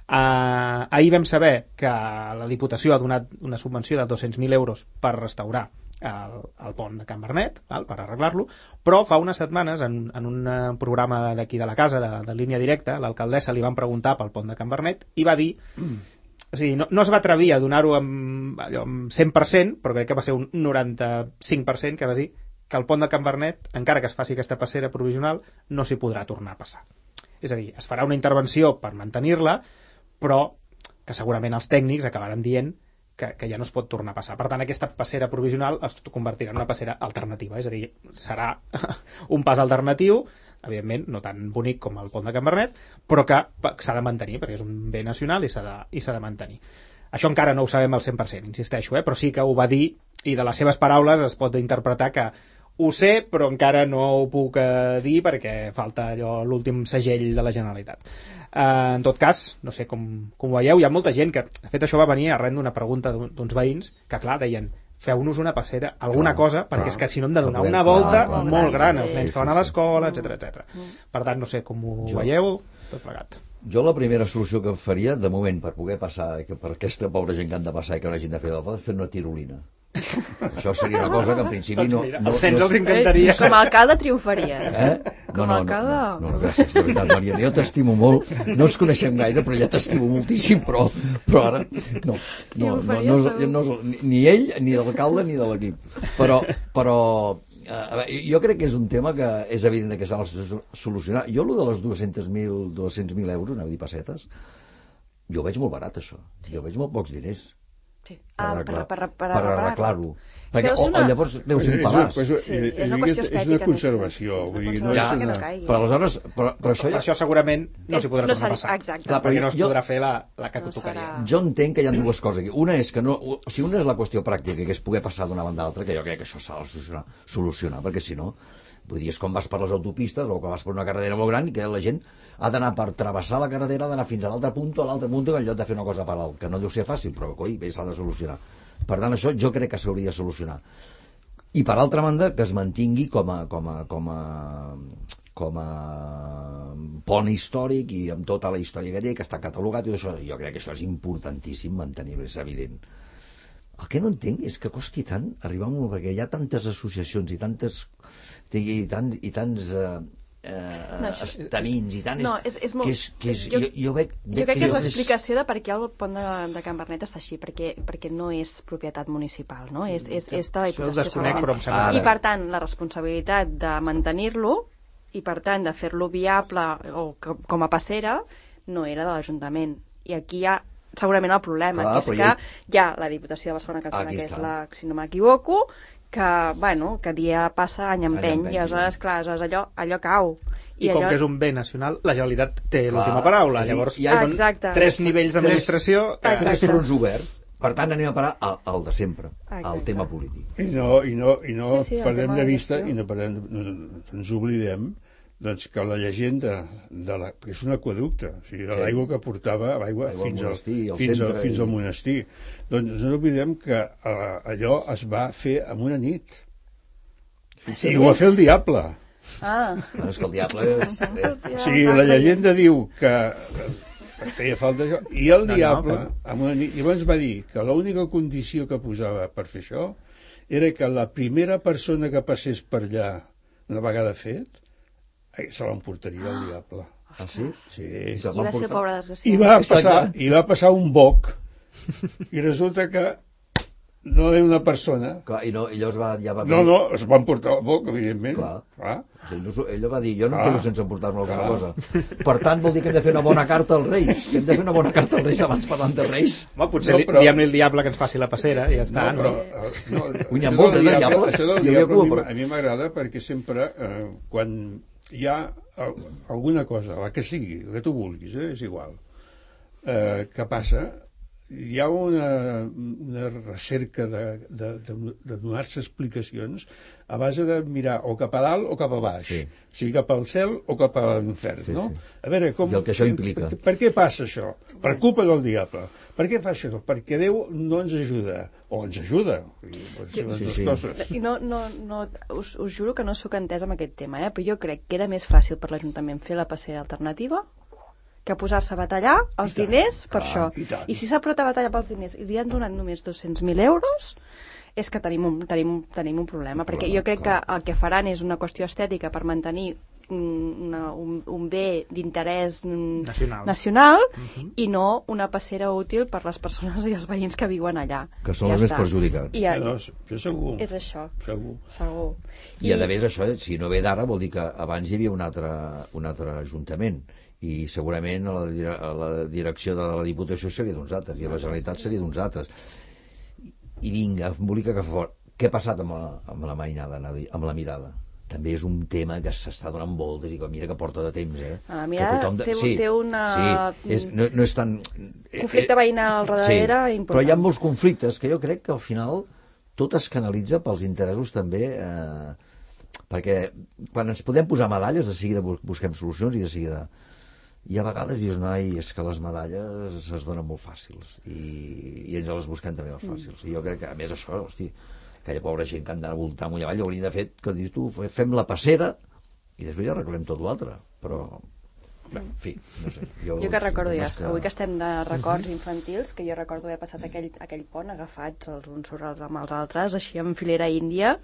Uh, ahir vam saber que la Diputació ha donat una subvenció de 200.000 euros per restaurar el, el pont de Can Bernet, val, per arreglar-lo, però fa unes setmanes, en, en un eh, programa d'aquí de la casa, de, de línia directa, l'alcaldessa li van preguntar pel pont de Can Bernet i va dir [CLEARS THROAT] o sigui, no, no es va atrevir a donar-ho amb, allò, amb 100%, però crec que va ser un 95% que va dir que el pont de Can Bernet, encara que es faci aquesta passera provisional, no s'hi podrà tornar a passar. És a dir, es farà una intervenció per mantenir-la, però que segurament els tècnics acabaran dient que, que ja no es pot tornar a passar. Per tant, aquesta passera provisional es convertirà en una passera alternativa, és a dir, serà [LAUGHS] un pas alternatiu, evidentment, no tan bonic com el pont de Can Bernet, però que s'ha de mantenir, perquè és un bé nacional i s'ha de, de mantenir. Això encara no ho sabem al 100%, insisteixo, eh? però sí que ho va dir, i de les seves paraules es pot interpretar que ho sé, però encara no ho puc eh, dir perquè falta allò l'últim segell de la Generalitat. Eh, en tot cas, no sé com, com ho veieu, hi ha molta gent que, de fet, això va venir arran d'una pregunta d'un- d'uns veïns que, clar, deien feu-nos una passera, alguna Clar, cosa, perquè clar. és que si no hem de donar una volta clar, clar, molt gran sí, als nens sí, que van a sí. l'escola, etc etc. Per tant, no sé com ho Jo- veieu, tot plegat. Jo la primera solució que faria, de moment, per poder passar, que per aquesta pobra gent que han de passar i que no hagin de fer del és fer una tirolina. Això seria una cosa que en principi no... Doncs no, nens no, els encantaria. Eh, Com a alcalde triomfaries. Eh? Com a alcalde... No, no, gràcies, de veritat, Mariana. Jo t'estimo molt. No ens coneixem gaire, però ja t'estimo moltíssim, però, però ara... No, no, no, no, no, no, ni- ni ell, ni l'alcalde, ni de l'equip. Però, però a veure, jo crec que és un tema que és evident que s'ha de so- solucionar. Jo, el de les 200.000 200.000 euros, anava a dir pessetes, jo ho veig molt barat, això. Jo veig molt pocs diners Sí. per, Ah, arreglar, per, per, per, per arreglar-lo. Perquè, o, una- o llavors deu ser un pedaç. Pues, Sí, és una qüestió és una estètica més que- conservació. sí, vull una dir, no és no una... caigui. Però aleshores, però, però això Per ja, això segurament no s'hi podrà No tornar a passar. exacte. Clar, perquè no es Jo- podrà fer la, la que No jo entenc que hi ha dues coses aquí. Una és que no... O sigui, una és la qüestió pràctica, que és poder passar d'una banda a l'altra, que jo crec que això s'ha de solucionar, solucionar, perquè si no, vull dir, és com vas per les autopistes o que vas per una carretera molt gran i que la gent ha d'anar per travessar la carretera, d'anar fins a l'altre punt o a l'altre punt en lloc de fer una cosa per l'altra, que no deu ser fàcil, però coi, bé, s'ha de solucionar. Per tant, això jo crec que s'hauria de solucionar. I per altra banda, que es mantingui com a, com a, com a, com a pont històric i amb tota la història que té, que està catalogat i tot això. Jo crec que això és importantíssim mantenir-ho, és evident. El que no entenc és que costi tant arribar a un... perquè hi ha tantes associacions i tantes i, tant, i tants eh, eh, No, això- estaments i tant No, és, és molt... que és, que és, jo, jo, jo, veig, jo crec que és l'explicació de per què el pont de, de Can Bernet està així, perquè, perquè no és propietat municipal, no? És, és, és de la Diputació. Ara. I, per tant, la responsabilitat de mantenir-lo i, per tant, de fer-lo viable o co- com a passera no era de l'Ajuntament. I aquí hi ha segurament el problema, Clar, que és que ja- hi ha la Diputació de Barcelona, que, em sembla Aquí que és la, si no m'equivoco, que, bueno, que dia passa, any empeny, i aleshores, sí. clar, aleshores allò, allò cau. I, com que és un bé nacional, la Generalitat té l'última paraula. dir, Llavors, hi ha- són Exacte. tres nivells d'administració que... Exacte. Tres fronts oberts. Per tant, anem a parar al, al de sempre, al Exacte. tema polític. I no, i no, i no Sí, sí, el perdem de vista i no, perdem, no, no ens oblidem doncs que la llegenda de la, que és un aquaducte, o sigui, de Sí. l'aigua que portava l'aigua L'aigua al fins, al, monestir, al fins, al, fins i- al monestir. Doncs no oblidem que eh, allò es va fer en una nit. I ho va fer el diable. Ah, Bueno, és que el diable [LAUGHS] és... Eh, O sigui, la llegenda diu que feia falta això, i el No, no, diable, clar. amb una nit, llavors va dir que l'única condició que posava per fer això era que la primera persona que passés per allà, una vegada fet, se l'emportaria el diable. ah, sí? Sí. I van va ser portar. pobre I va, passar, I va passar un boc, i resulta que no era una persona. Clar, i, no, i llavors va, ja va... No, no, es van portar el boc, evidentment. Clar. Clar. O sigui, ell, ell va dir, jo no em Ah. quedo sense emportar-me alguna cosa. Per tant, vol dir que hem de fer una bona carta als Reis. Que hem de fer una bona carta als Reis abans parlant de Reis. Home, potser No, no, però- diem-li al diable que ens faci la passera i ja està, no, no? però, eh, no, Ui, n'hi ha moltes, del de diable- diables. Això del diable a mi m'agrada perquè sempre, eh, quan hi ha al- alguna cosa, la que sigui, la que tu vulguis, eh, és igual, eh, que passa, hi ha una, una recerca de, de, de, de donar-se explicacions a base de mirar o cap a dalt o cap a baix. Sí. O sigui, cap al cel o cap a l'infern, Sí, no? sí. A veure, com... I el que això implica. Per, per què passa això? Per culpa del diable. Per què fa això? Perquè Déu no ens ajuda. O ens ajuda. Sí, dues sí. coses. I no, no, no, us, us juro que no sóc entès amb aquest tema, eh? però jo crec que era més fàcil per l'Ajuntament fer la passera alternativa que posar-se a batallar els I tant, diners per clar, això. i tant. I si s'ha posat a batallar pels diners i li han donat només 200.000 euros, és que tenim un, tenim, tenim un problema, perquè jo crec que el que faran és una qüestió estètica per mantenir un, una, un, un bé d'interès Nacional. nacional i no una passera útil per les persones i els veïns que viuen allà. Que són Ja els més perjudicats. I ja, No, això segur. és això, Segur. segur. I a més això, si no ve d'ara, vol dir que abans hi havia un altre, un altre ajuntament i segurament a la, a la direcció de la Diputació seria d'uns altres i a la Generalitat seria d'uns altres. I vinga, embolica que fa fort. Què ha passat amb la, amb la mainada, amb la mirada? També és un tema que s'està donant voltes i que mira que porta de temps, eh? Que mirada tothom té- té una- Sí, és, no, no és tan... Conflicte veïnal al darrere sí, important. Però hi ha molts conflictes que jo crec que al final tot es canalitza pels interessos també eh, perquè quan ens podem posar medalles de seguida bu- busquem solucions i de seguida i a vegades dius, noi, és que les medalles es donen molt fàcils i, i ens les busquem també molt fàcils. I jo crec que a més això, hosti aquella pobra gent que han d'anar a voltar amunt i avall hauria de fer, que dius tu, fem la passera i després ja arreglem tot l'altre. Però Bé, en fi, no sé. [LAUGHS] Jo, Jo que recordo ja, temes avui que estem de records infantils, que jo recordo haver passat aquell, aquell pont agafats els uns sobre els amb els altres, així en filera índia.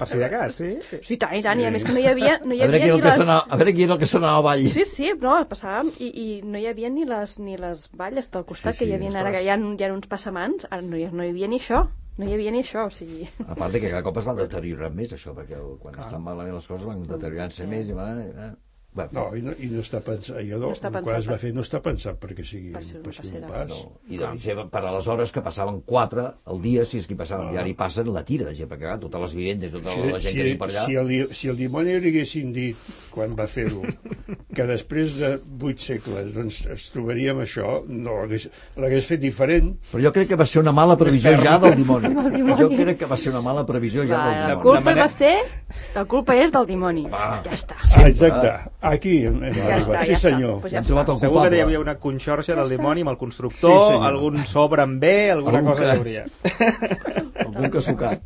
Per si de cas, sí? Sí, tant i tant, i a més que no hi havia, no hi a veure havia qui era ni el que les... s'anava- a veure qui era el que s'anava avall. Sí, sí, no, passàvem i, i no hi havia ni les, ni les valles del costat Sí, sí, que hi havia ara, clar. que hi ha, hi ha uns passamans, ara no hi, no hi havia ni això, no hi havia ni això, o sigui... A part de que cada cop es va deteriorant més això, perquè quan estan malament les coses van deteriorant-se més i van... Bueno, No, i no, i no està pensat, allò no, No està quan pensat es va fer no està pensat perquè sigui Per passi un passera. pas. no. I devia ser per a les hores que passaven quatre al dia, si és que hi passaven, i ara hi passen la tira de gent, perquè clar, totes les vivendes, tota Si, la gent si, que viu per allà... si, el, di- si el dimoni li haguessin dit, quan va fer-ho, que després de vuit segles doncs, es trobaríem això, no l'hagués fet diferent. Però jo crec que va ser una mala previsió ja del dimoni. Dimoni. Jo crec que va ser una mala previsió ja Va, del la dimoni. culpa manera- va ser... La culpa és del dimoni. Ja està. Ah, exacte, aquí hem, hem Ja arribat. està, sí ja està. senyor. Pues Ja ja hem trobat el Segur que hi culpable. havia una conxorxa del dimoni amb el constructor, Sí, senyor. algun sobre amb B, alguna Algun cosa que- hi hauria. [LAUGHS] Algun que sucat.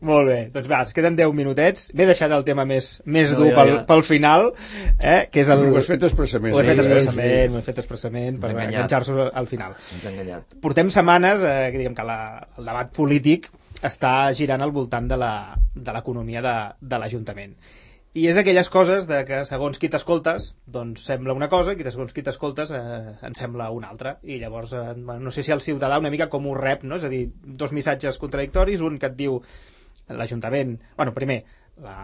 Molt bé, doncs va, ens queden 10 minutets. M'he deixat el tema més, més No, dur ja, pel, ja. pel final, eh, que és el... Ho has fet expressament. Ho he fet Sí, expressament, sí. ho he fet expressament per enganxar-se al final. Ens ha enganyat. Portem setmanes eh, que diguem que la, el debat polític està girant al voltant de la- de l'economia de, de l'Ajuntament. I és aquelles coses de que segons qui t'escoltes, doncs sembla una cosa, i segons qui t'escoltes eh, en sembla una altra. I llavors, eh, no sé si el ciutadà una mica com ho rep, no? És a dir, dos missatges contradictoris, un que et diu l'Ajuntament, bueno, primer, la,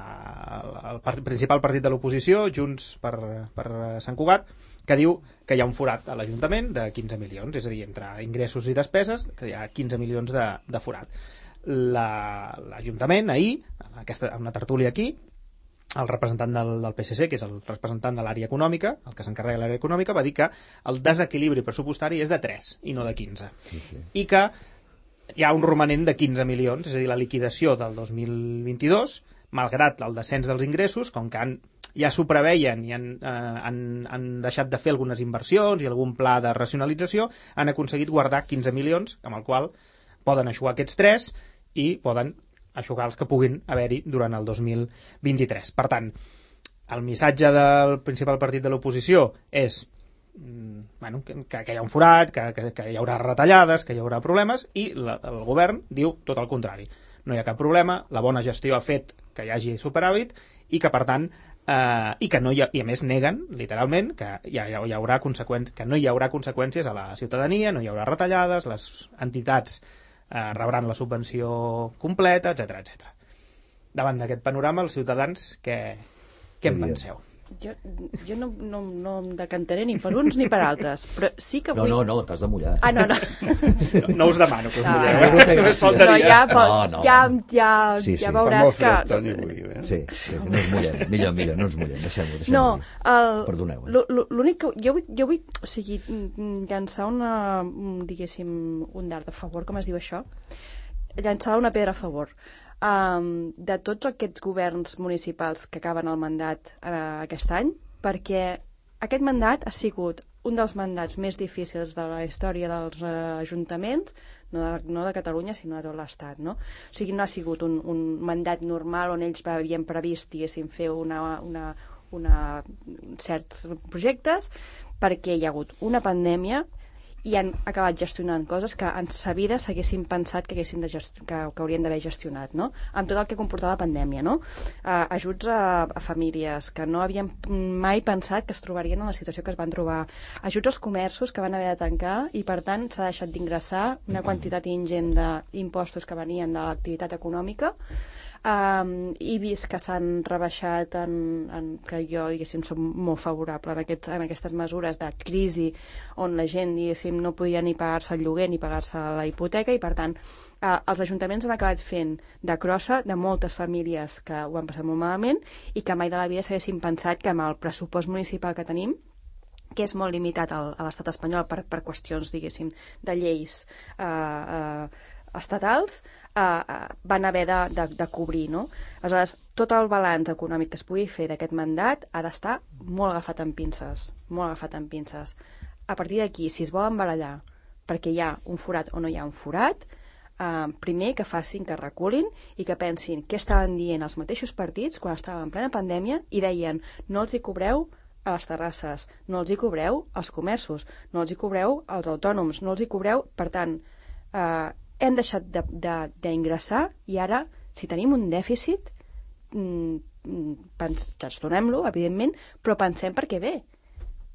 el part, principal partit de l'oposició, Junts per, per Sant Cugat, que diu que hi ha un forat a l'Ajuntament de 15 milions, és a dir, entre ingressos i despeses, que hi ha 15 milions de, de forat. La- L'Ajuntament, ahir, en, aquesta, en una tertúlia aquí, el representant del, del PSC, que és el representant de l'àrea econòmica, el que s'encarrega de l'àrea econòmica, va dir que el desequilibri pressupostari és de 3 i no de 15. Sí, sí. I que hi ha un romanent de 15 milions, és a dir, la liquidació del 2022, malgrat el descens dels ingressos, com que han ja s'ho preveien i han, eh, han, han deixat de fer algunes inversions i algun pla de racionalització, han aconseguit guardar 15 milions, amb el qual poden aixugar aquests 3 i poden aixugar els que puguin haver-hi durant el 2023. Per tant, el missatge del principal partit de l'oposició és mm, bueno, que, que hi ha un forat, que, que, que hi haurà retallades, que hi haurà problemes, i la, el govern diu tot el contrari. No hi ha cap problema, la bona gestió ha fet que hi hagi superàvit i que, per tant, eh, i que no hi ha, i a més neguen, literalment, que hi, ha, hi haurà que no hi haurà conseqüències a la ciutadania, no hi haurà retallades, les entitats rebran la subvenció completa, etc etc. Davant d'aquest panorama, els ciutadans, què, què en penseu? Jo, jo no, no, no em decantaré ni per uns ni per altres, però sí que vull... No, no, no, t'has de mullar. Ah, no, no. No, no us demano que us No. mulleu. No Només faltaria. No, ja, No, no, no. ja, ja, Sí, sí, ja Fa veuràs molt que... fred, Toni, avui, eh? Sí, sí, no ens mullem. Millor, millor, no ens mullem. Deixem-ho, deixem-ho. No, el, Perdoneu, eh? lo- lo- l'únic que... Jo vull, jo vull o sigui, llançar una, diguéssim, un dard a favor, com es diu això? Llançar una pedra a favor. Um, de tots aquests governs municipals que acaben el mandat uh, aquest any, perquè aquest mandat ha sigut un dels mandats més difícils de la història dels uh, ajuntaments, no de, no de Catalunya, sinó de tot l'Estat, no? O sigui, no ha sigut un, un mandat normal on ells havien previst, diguéssim, fer una, una, una, certs projectes, perquè hi ha hagut una pandèmia i han acabat gestionant coses que en sa vida s'haguessin pensat que, de gest... que, que haurien d'haver gestionat, no? Amb tot el que comportava la pandèmia, no? Uh, ajuts a, a famílies que no havien mai pensat que es trobarien en la situació que es van trobar. Ajuts als comerços que van haver de tancar i, per tant, s'ha deixat d'ingressar una quantitat ingent d'impostos que venien de l'activitat econòmica um, i vist que s'han rebaixat en, en, que jo diguéssim som molt favorable en, aquests, en aquestes mesures de crisi on la gent diguéssim no podia ni pagar-se el lloguer ni pagar-se la hipoteca i per tant eh, els ajuntaments han acabat fent de crossa de moltes famílies que ho han passat molt malament i que mai de la vida s'haguessin pensat que amb el pressupost municipal que tenim que és molt limitat al, a l'estat espanyol per, per qüestions, diguéssim, de lleis eh, eh, estatals, eh, eh, van haver de, de, de cobrir, no? Aleshores, tot el balanç econòmic que es pugui fer d'aquest mandat ha d'estar molt agafat amb pinces, molt agafat amb pinces. A partir d'aquí, si es volen barallar perquè hi ha un forat o no hi ha un forat, eh, primer que facin, que reculin i que pensin què estaven dient els mateixos partits quan estaven en plena pandèmia i deien no els hi cobreu a les terrasses, no els hi cobreu als comerços, no els hi cobreu als autònoms, no els hi cobreu... Per tant, eh, hem deixat d'ingressar i ara, si tenim un dèficit, mm, mm, pens- gestionem-lo, evidentment, però pensem per què ve.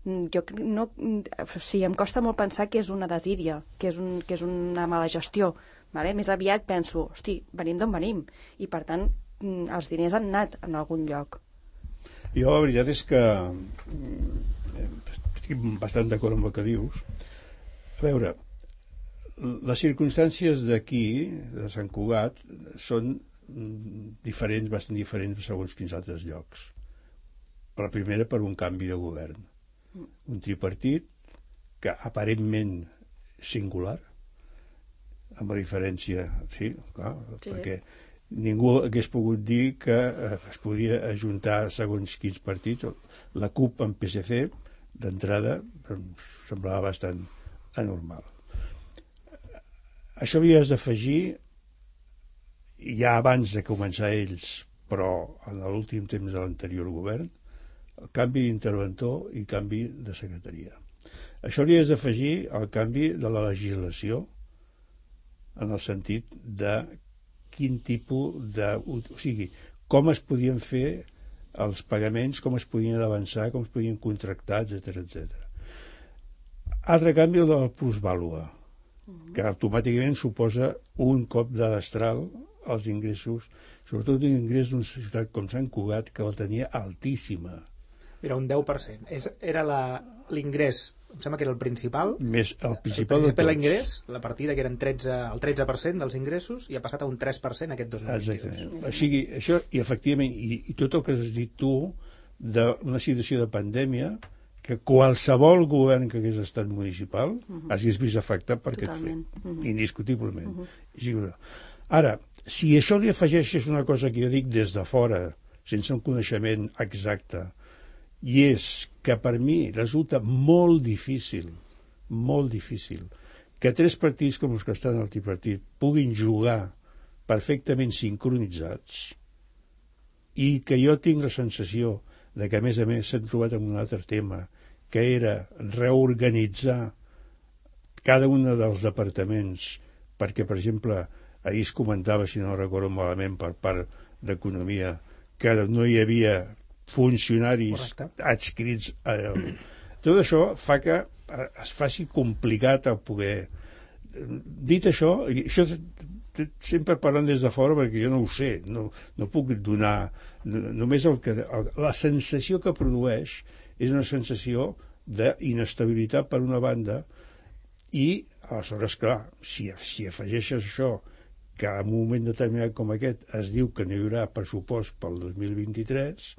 Mm, Jo no, mm, o sigui, em costa molt pensar que és una desídia, que és, un, que és una mala gestió. Vale? Més aviat penso, hosti, venim d'on venim, i per tant mm, els diners han anat en algun lloc. Jo la veritat és que mm, estic bastant d'acord amb el que dius. A veure, les circumstàncies d'aquí, de Sant Cugat, són mm, diferents, bastant diferents segons quins altres llocs. La primera, per un canvi de govern. Un tripartit que aparentment singular, amb la diferència, sí, clar, Sí. perquè ningú hagués pogut dir que eh, es podia ajuntar segons quins partits. La CUP amb PSC, d'entrada, em semblava bastant anormal. Això havies d'afegir ja abans de començar ells, però en l'últim temps de l'anterior govern, el canvi d'interventor i canvi de secretaria. Això li d'afegir el canvi de la legislació en el sentit de quin tipus de... O sigui, com es podien fer els pagaments, com es podien avançar, com es podien contractar, etc etc. Altre canvi, el de la plusvàlua, que automàticament suposa un cop de destral als ingressos, sobretot un ingrés d'una ciutat com Sant Cugat, que la tenia altíssima. Era un 10%. És, era la- l'ingrés, em sembla que era el principal, Més el el principal de principal tots. ingrés, la partida que eren 13, el 13% dels ingressos i ha passat a un 3% aquest 2022. Exactament. O sigui, això, i efectivament, i, i tot el que has dit tu d'una situació de pandèmia que qualsevol govern que hagués estat municipal uh -huh. hagis vist afectat per aquest fet, Totalment. Mhm. indiscutiblement. Uh -huh. Ara, si això li afegeixes una cosa que jo dic des de fora, sense un coneixement exacte. I és que per mi resulta molt difícil, molt difícil, que tres partits com els que estan al tripartit puguin jugar perfectament sincronitzats i que jo tinc la sensació de que, a més a més, s'han trobat amb un altre tema, que era reorganitzar cada un dels departaments perquè, per exemple, ahir es comentava, si no recordo malament, per part d'Economia, que no hi havia funcionaris Correcte. adscrits a... [CLEARS THROAT] Tot això fa que es faci complicat el poder... Dit això, i això sempre parlant des de fora perquè jo no ho sé, no, no puc donar només el que, el, la sensació que produeix és una sensació d'inestabilitat per una banda i aleshores, clar, si, si afegeixes això que en un moment determinat com aquest es diu que no hi haurà pressupost pel 2023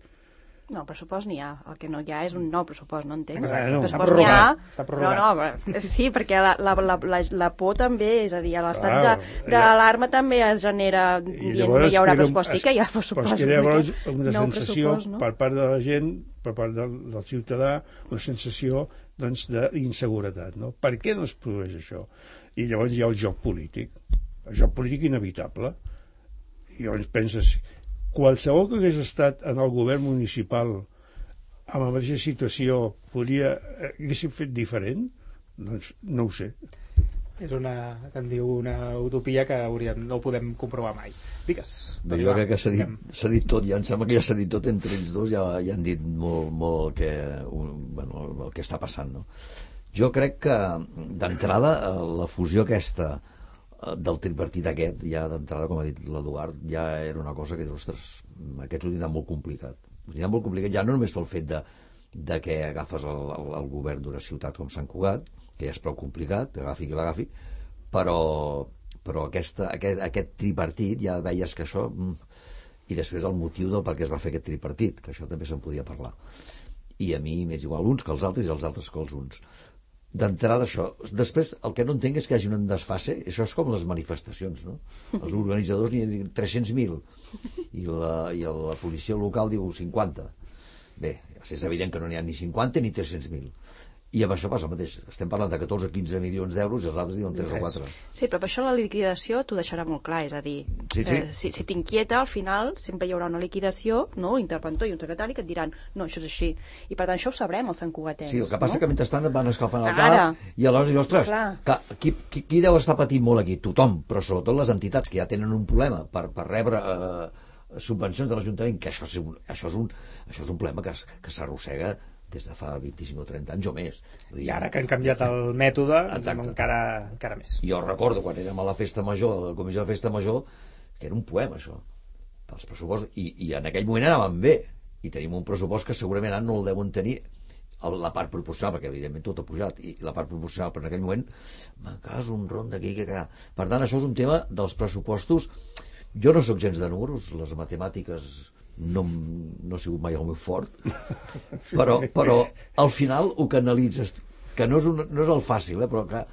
No, pressupost n'hi ha. El que no hi ha és un nou pressupost, no entenc? Exacte. No, està pressupost n'hi ha, està prorrogat. no, sí, perquè la, la, la, la, la por també, és a dir, l'estat Clar, de- d'alarma també es genera dient no hi haurà pressupost. Sí que hi ha pressupost. Però crea una llavors una sensació no? per part de la gent, per part del, del ciutadà, una sensació doncs, d'inseguretat. No? Per què no es produeix això? I llavors hi ha el joc polític. El joc polític inevitable. I llavors penses, qualsevol que hagués estat en el govern municipal amb la mateixa situació podria, haguéssim fet diferent? Doncs no ho sé. És una, que en diu, una utopia que hauríem, no ho podem comprovar mai. Digues. Bé, jo crec que s'ha dit, dit tot, ja em sembla que ja s'ha dit tot entre ells dos, ja, ja han dit molt, molt el, que, un, bueno, el que està passant. No? Jo crec que d'entrada la fusió aquesta eh, del tripartit aquest, ja d'entrada, com ha dit l'Eduard, ja era una cosa que, ostres, aquests ho tindran molt complicat. Ho tindran molt complicat ja no només pel fet de, de que agafes el, el, el govern d'una ciutat com Sant Cugat, que ja és prou complicat, agafi qui l'agafi, però, però aquesta, aquest, aquest tripartit ja veies que això... mm, I després el motiu del per què es va fer aquest tripartit, que això també se'n podia parlar. I a mi m'és igual uns que els altres i els altres que els uns. D'entrada això. Després, el que no entenc és que hi hagi un desfase. Això és com les manifestacions, no? Els organitzadors n'hi ha 300.000 i la, i la policia local diu 50. Bé, és evident que no n'hi ha ni 50 ni 300.000. I amb això passa el mateix. Estem parlant de 14 o 15 milions d'euros i els altres diuen 3 o 4. Sí, però per això la liquidació t'ho deixarà molt clar, és a dir, Sí, sí. Eh, si, si t'inquieta, al final sempre hi haurà una liquidació, no? un interventor i un secretari que et diran no, això és així. I per tant això ho sabrem, els santcugatens. Sí, el que passa no? que mentrestant et van escalfant el Ara. cap i aleshores, ostres, que, qui, qui, qui deu estar patint molt aquí? Tothom, però sobretot les entitats que ja tenen un problema per, per rebre eh, subvencions de l'Ajuntament, que això és un, això és un, això és un problema que, que s'arrossega des de fa 25 o 30 anys o més. Dir, I ara que han canviat el mètode, Exacte. encara, encara més. Jo recordo quan érem a la festa major, a la comissió de festa major, que era un poema, això, pels pressupostos, i, i en aquell moment anàvem bé, i tenim un pressupost que segurament ara no el deuen tenir la part proporcional, perquè evidentment tot ha pujat, i la part proporcional, però en aquell moment m'encas un ron d'aquí que... que... Per tant, això és un tema dels pressupostos. Jo no sóc gens de números, les matemàtiques no, no ha sigut mai el meu fort, però, però al final ho canalitzes, que no és, un, no és el fàcil, eh, però que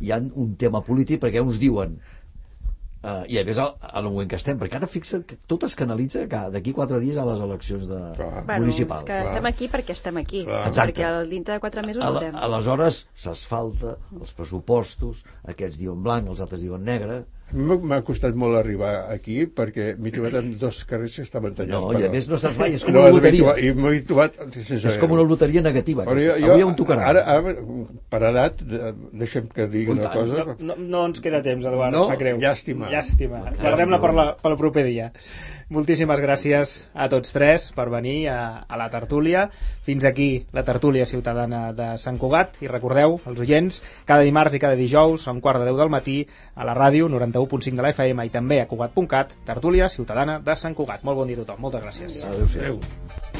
hi ha un tema polític perquè uns diuen Uh, I a més, en el moment que estem, perquè ara fixa't que tot es canalitza que d'aquí quatre dies a les eleccions de Clar. Bueno, municipals. és que estem aquí perquè estem aquí. Clar. Exacte. Perquè dintre de quatre mesos Ala- votem. Aleshores, s'asfalta els pressupostos, aquests diuen blanc, els altres diuen negre. M'ha- costat molt arribar aquí perquè m'he trobat amb dos carrers que estaven tallats. No, per i a més no saps mai, és com No, una loteria. I m'he trobat sense És com una loteria negativa. Però jo, jo, Avui em tocarà. Ara, ara, per edat, de- deixa'm que digui Un una cosa. No, no, no ens queda temps, Eduard, No? sap greu. Llàstima. Llàstima. Guardem-la per la, pel proper dia. Moltíssimes gràcies a tots tres per venir a, a la tertúlia. Fins aquí la tertúlia ciutadana de Sant Cugat. I recordeu, els oients, cada dimarts i cada dijous, a un quart de deu del matí, a la ràdio 91.5 de la FM i també a Cugat.cat, tertúlia ciutadana de Sant Cugat. Molt bon dia a tothom. Moltes gràcies. Adéu-siau. Adéu.